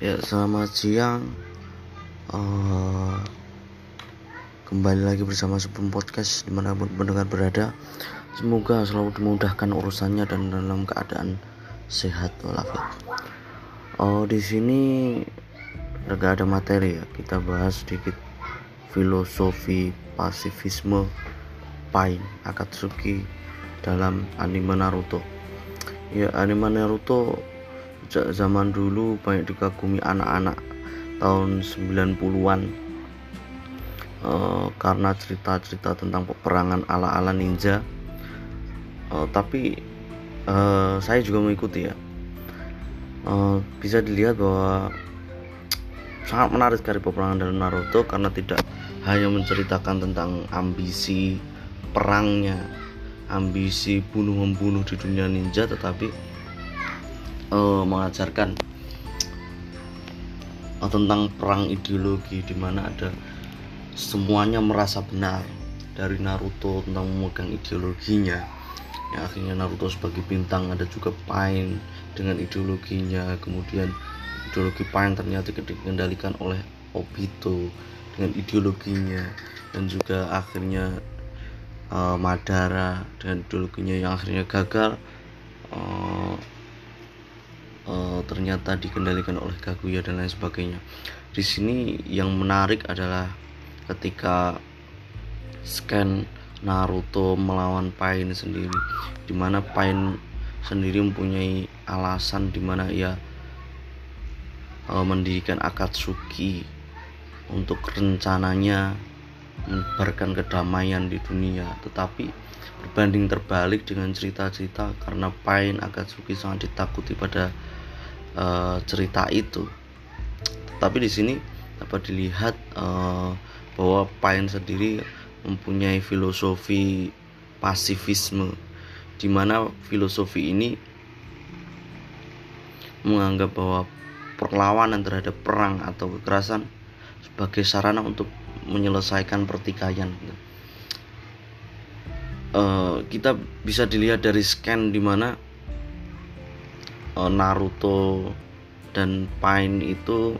Ya, selamat siang. Uh, kembali lagi bersama sebelum podcast di mana pun pendengar berada. Semoga selalu dimudahkan urusannya dan dalam keadaan sehat walafiat. Oh, di sini agak ada materi ya. Kita bahas sedikit filosofi pasifisme Pain Akatsuki dalam anime Naruto. Ya, anime Naruto sejak zaman dulu banyak dikagumi anak-anak tahun 90-an uh, eh, karena cerita-cerita tentang peperangan ala-ala ninja. Uh, tapi uh, saya juga mengikuti ya. Uh, bisa dilihat bahwa sangat menarik sekali peperangan dalam Naruto karena tidak hanya menceritakan tentang ambisi perangnya ambisi bunuh membunuh di dunia ninja tetapi uh, mengajarkan uh, tentang perang ideologi di mana ada semuanya merasa benar dari Naruto tentang memegang ideologinya. Yang akhirnya Naruto sebagai bintang ada juga Pain dengan ideologinya. Kemudian ideologi Pain ternyata dikendalikan oleh Obito dengan ideologinya. Dan juga akhirnya uh, Madara dengan ideologinya yang akhirnya gagal. Uh, uh, ternyata dikendalikan oleh Kaguya dan lain sebagainya. Di sini yang menarik adalah ketika scan Naruto melawan Pain sendiri, di mana Pain sendiri mempunyai alasan di mana ia uh, mendirikan Akatsuki untuk rencananya menyebarkan kedamaian di dunia tetapi berbanding terbalik dengan cerita-cerita karena Pain Akatsuki sangat ditakuti pada uh, cerita itu. Tapi di sini dapat dilihat uh, bahwa Pain sendiri mempunyai filosofi pasifisme di mana filosofi ini menganggap bahwa perlawanan terhadap perang atau kekerasan sebagai sarana untuk menyelesaikan pertikaian. Uh, kita bisa dilihat dari scan di mana Naruto dan Pain itu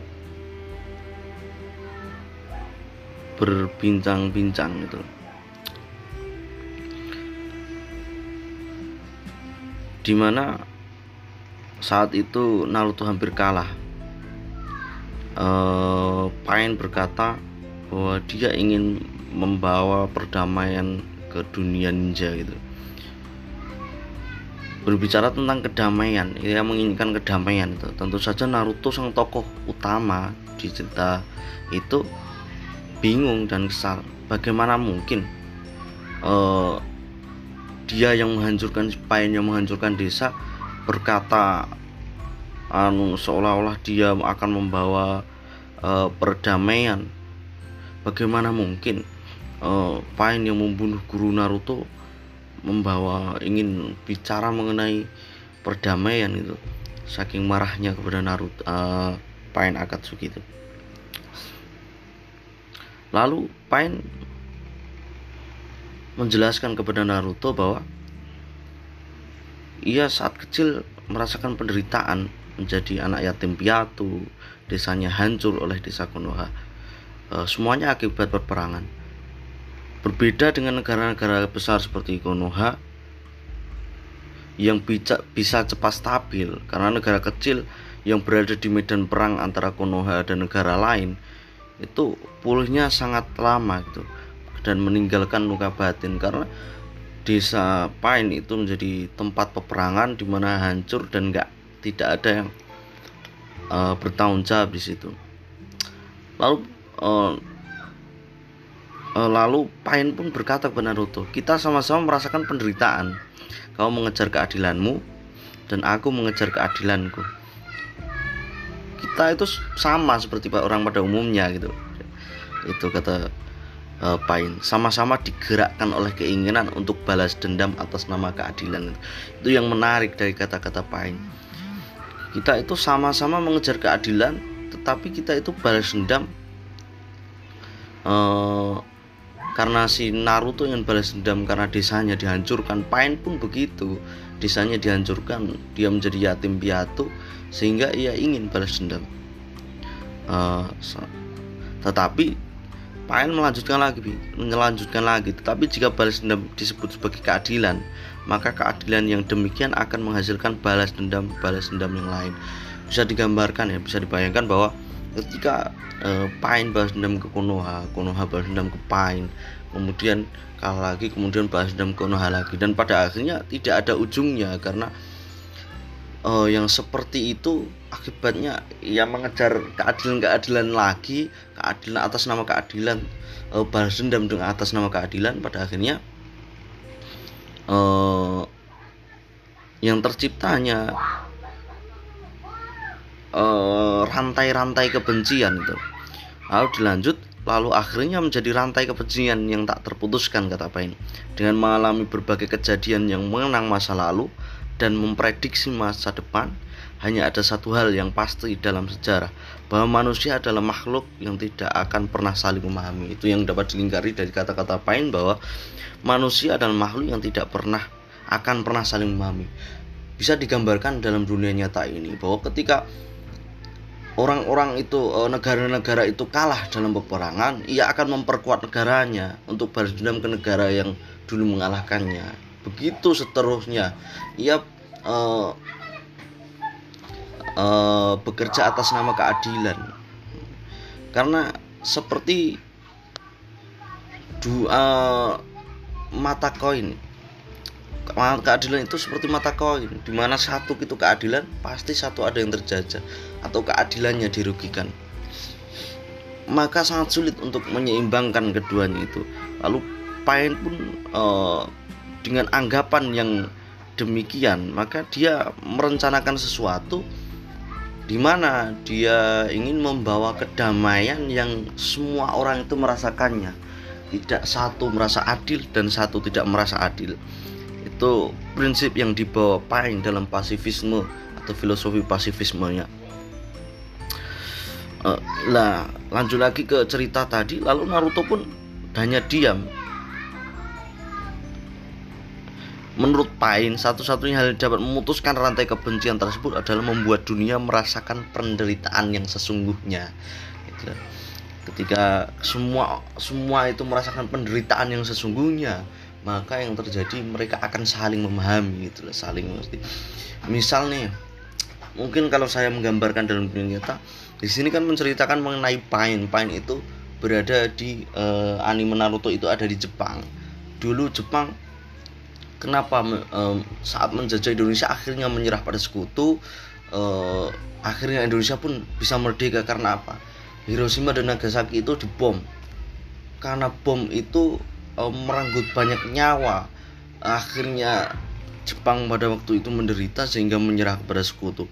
berbincang-bincang gitu. Di mana saat itu Naruto hampir kalah. Uh, Pain berkata bahwa dia ingin membawa perdamaian ke dunia ninja gitu berbicara tentang kedamaian ia menginginkan kedamaian itu. Tentu saja Naruto sang tokoh utama di cerita itu bingung dan kesal. Bagaimana mungkin uh, dia yang menghancurkan Pain yang menghancurkan desa berkata anu seolah-olah dia akan membawa uh, perdamaian. Bagaimana mungkin uh, Pain yang membunuh guru Naruto membawa ingin bicara mengenai perdamaian itu saking marahnya kepada Naruto uh, Pain Akatsuki itu. Lalu Pain menjelaskan kepada Naruto bahwa ia saat kecil merasakan penderitaan menjadi anak yatim piatu desanya hancur oleh desa Konoha. Uh, semuanya akibat peperangan Berbeda dengan negara-negara besar seperti Konoha yang bisa, bisa cepat stabil karena negara kecil yang berada di medan perang antara Konoha dan negara lain itu pulihnya sangat lama gitu dan meninggalkan luka batin karena desa Pain itu menjadi tempat peperangan di mana hancur dan nggak tidak ada yang uh, bertanggung jawab di situ. Lalu uh, lalu Pain pun berkata kepada Naruto, kita sama-sama merasakan penderitaan. Kau mengejar keadilanmu dan aku mengejar keadilanku. Kita itu sama seperti orang pada umumnya gitu. Itu kata uh, Pain. Sama-sama digerakkan oleh keinginan untuk balas dendam atas nama keadilan. Itu yang menarik dari kata-kata Pain. Kita itu sama-sama mengejar keadilan, tetapi kita itu balas dendam uh, karena si Naruto ingin balas dendam karena desanya dihancurkan. Pain pun begitu. Desanya dihancurkan dia menjadi yatim piatu sehingga ia ingin balas dendam. Uh, tetapi Pain melanjutkan lagi melanjutkan lagi. Tetapi jika balas dendam disebut sebagai keadilan maka keadilan yang demikian akan menghasilkan balas dendam balas dendam yang lain. Bisa digambarkan ya bisa dibayangkan bahwa ketika uh, Pain balas dendam ke Konoha Konoha balas dendam ke Pain kemudian kalah lagi kemudian balas dendam ke Konoha lagi dan pada akhirnya tidak ada ujungnya karena uh, yang seperti itu akibatnya ya mengejar keadilan-keadilan lagi keadilan atas nama keadilan uh, balas dendam dengan atas nama keadilan pada akhirnya uh, yang terciptanya rantai-rantai uh, kebencian itu lalu dilanjut lalu akhirnya menjadi rantai kebencian yang tak terputuskan kata Pain dengan mengalami berbagai kejadian yang mengenang masa lalu dan memprediksi masa depan, hanya ada satu hal yang pasti dalam sejarah, bahwa manusia adalah makhluk yang tidak akan pernah saling memahami. Itu yang dapat dilingkari dari kata-kata Pain bahwa manusia adalah makhluk yang tidak pernah akan pernah saling memahami. Bisa digambarkan dalam dunia nyata ini bahwa ketika orang-orang itu eh, negara-negara itu kalah dalam peperangan, ia akan memperkuat negaranya untuk balas ke negara yang dulu mengalahkannya. Begitu seterusnya. Ia uh, uh, bekerja atas nama keadilan. Karena seperti dua mata koin. Keadilan itu seperti mata koin. Di mana satu itu keadilan pasti satu ada yang terjajah atau keadilannya dirugikan. Maka sangat sulit untuk menyeimbangkan keduanya itu. Lalu Pain pun uh, dengan anggapan yang demikian maka dia merencanakan sesuatu di mana dia ingin membawa kedamaian yang semua orang itu merasakannya. Tidak satu merasa adil dan satu tidak merasa adil. Itu prinsip yang dibawa Pain dalam pasifisme atau filosofi pasifismenya uh, lah lanjut lagi ke cerita tadi lalu Naruto pun hanya diam Menurut Pain, satu-satunya hal yang dapat memutuskan rantai kebencian tersebut adalah membuat dunia merasakan penderitaan yang sesungguhnya. Gitu. Ketika semua semua itu merasakan penderitaan yang sesungguhnya, maka yang terjadi mereka akan saling memahami gitu saling mengerti. Misal nih, mungkin kalau saya menggambarkan dalam dunia nyata, di sini kan menceritakan mengenai Pain. Pain itu berada di uh, anime Naruto itu ada di Jepang. Dulu Jepang kenapa um, saat menjajah Indonesia akhirnya menyerah pada sekutu uh, akhirnya Indonesia pun bisa merdeka karena apa Hiroshima dan Nagasaki itu dibom karena bom itu um, merenggut banyak nyawa akhirnya Jepang pada waktu itu menderita sehingga menyerah kepada sekutu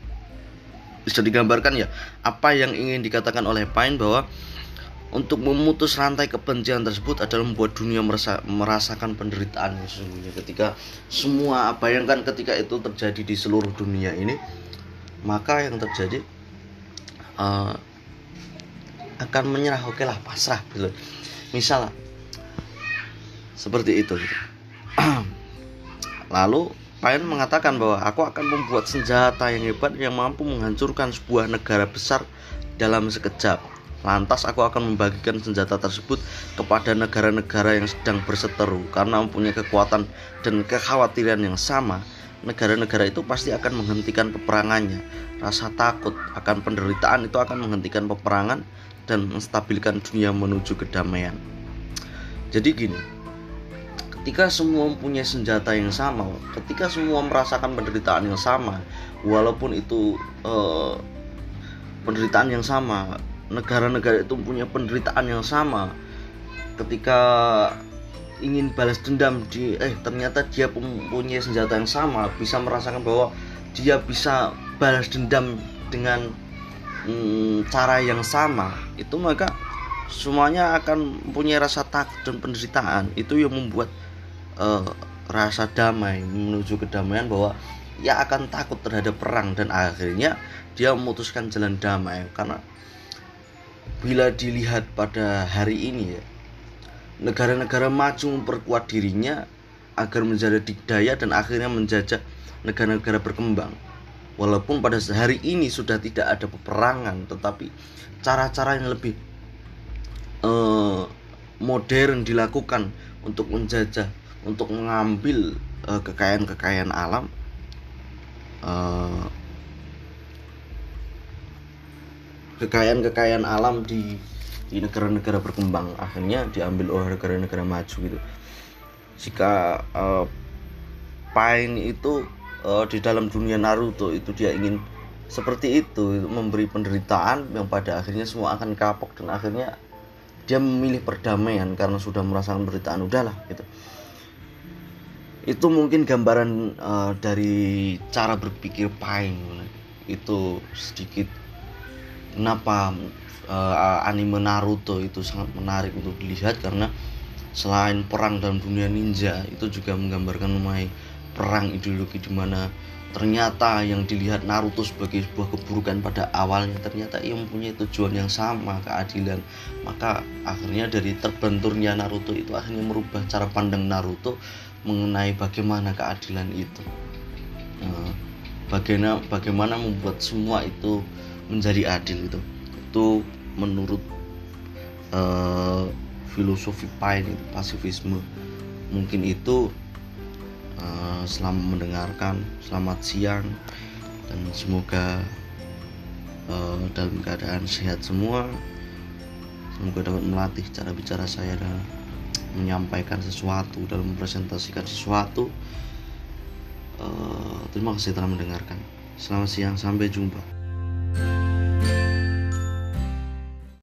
bisa digambarkan ya apa yang ingin dikatakan oleh Paine bahwa untuk memutus rantai kebencian tersebut adalah membuat dunia merasa, merasakan penderitaan sesungguhnya. Ketika semua bayangkan ketika itu terjadi di seluruh dunia ini maka yang terjadi uh, akan menyerah. Oke lah pasrah gitu. Misal seperti itu gitu. lalu Pain mengatakan bahwa aku akan membuat senjata yang hebat yang mampu menghancurkan sebuah negara besar dalam sekejap Lantas aku akan membagikan senjata tersebut kepada negara-negara yang sedang berseteru karena mempunyai kekuatan dan kekhawatiran yang sama. Negara-negara itu pasti akan menghentikan peperangannya. Rasa takut akan penderitaan itu akan menghentikan peperangan dan menstabilkan dunia menuju kedamaian. Jadi gini, ketika semua mempunyai senjata yang sama, ketika semua merasakan penderitaan yang sama, walaupun itu uh, penderitaan yang sama, negara-negara itu punya penderitaan yang sama ketika ingin balas dendam di eh ternyata dia punya senjata yang sama bisa merasakan bahwa dia bisa balas dendam dengan hmm, cara yang sama itu maka semuanya akan punya rasa takut dan penderitaan. Itu yang membuat uh, rasa damai menuju kedamaian bahwa ia akan takut terhadap perang dan akhirnya dia memutuskan jalan damai. Karena bila dilihat pada hari ini ya negara-negara maju memperkuat dirinya agar menjadi dikdaya dan akhirnya menjajah negara-negara berkembang. Walaupun pada hari ini sudah tidak ada peperangan tetapi cara-cara yang lebih uh, modern dilakukan untuk menjajah untuk mengambil uh, kekayaan-kekayaan alam uh, kekayaan-kekayaan alam di di negara-negara berkembang akhirnya diambil oleh negara-negara maju gitu. Jika uh, Pain itu uh, di dalam dunia Naruto itu dia ingin seperti itu memberi penderitaan yang pada akhirnya semua akan kapok dan akhirnya dia memilih perdamaian karena sudah merasakan penderitaan udahlah gitu itu mungkin gambaran uh, dari cara berpikir Pain itu sedikit kenapa uh, anime Naruto itu sangat menarik untuk dilihat karena selain perang dalam dunia ninja itu juga menggambarkan mengenai perang ideologi di mana ternyata yang dilihat Naruto sebagai sebuah keburukan pada awalnya ternyata ia mempunyai tujuan yang sama keadilan. Maka akhirnya dari terbenturnya Naruto itu akhirnya merubah cara pandang Naruto mengenai bagaimana keadilan itu. Nah, bagaimana bagaimana membuat semua itu menjadi adil itu itu menurut uh, filosofi Pain itu pasifisme. Mungkin itu Eh, selamat mendengarkan selamat siang dan semoga uh, dalam keadaan sehat semua. Semoga dapat melatih cara bicara saya dan menyampaikan sesuatu dalam mempresentasikan sesuatu uh, terima kasih telah mendengarkan. Selamat siang sampai jumpa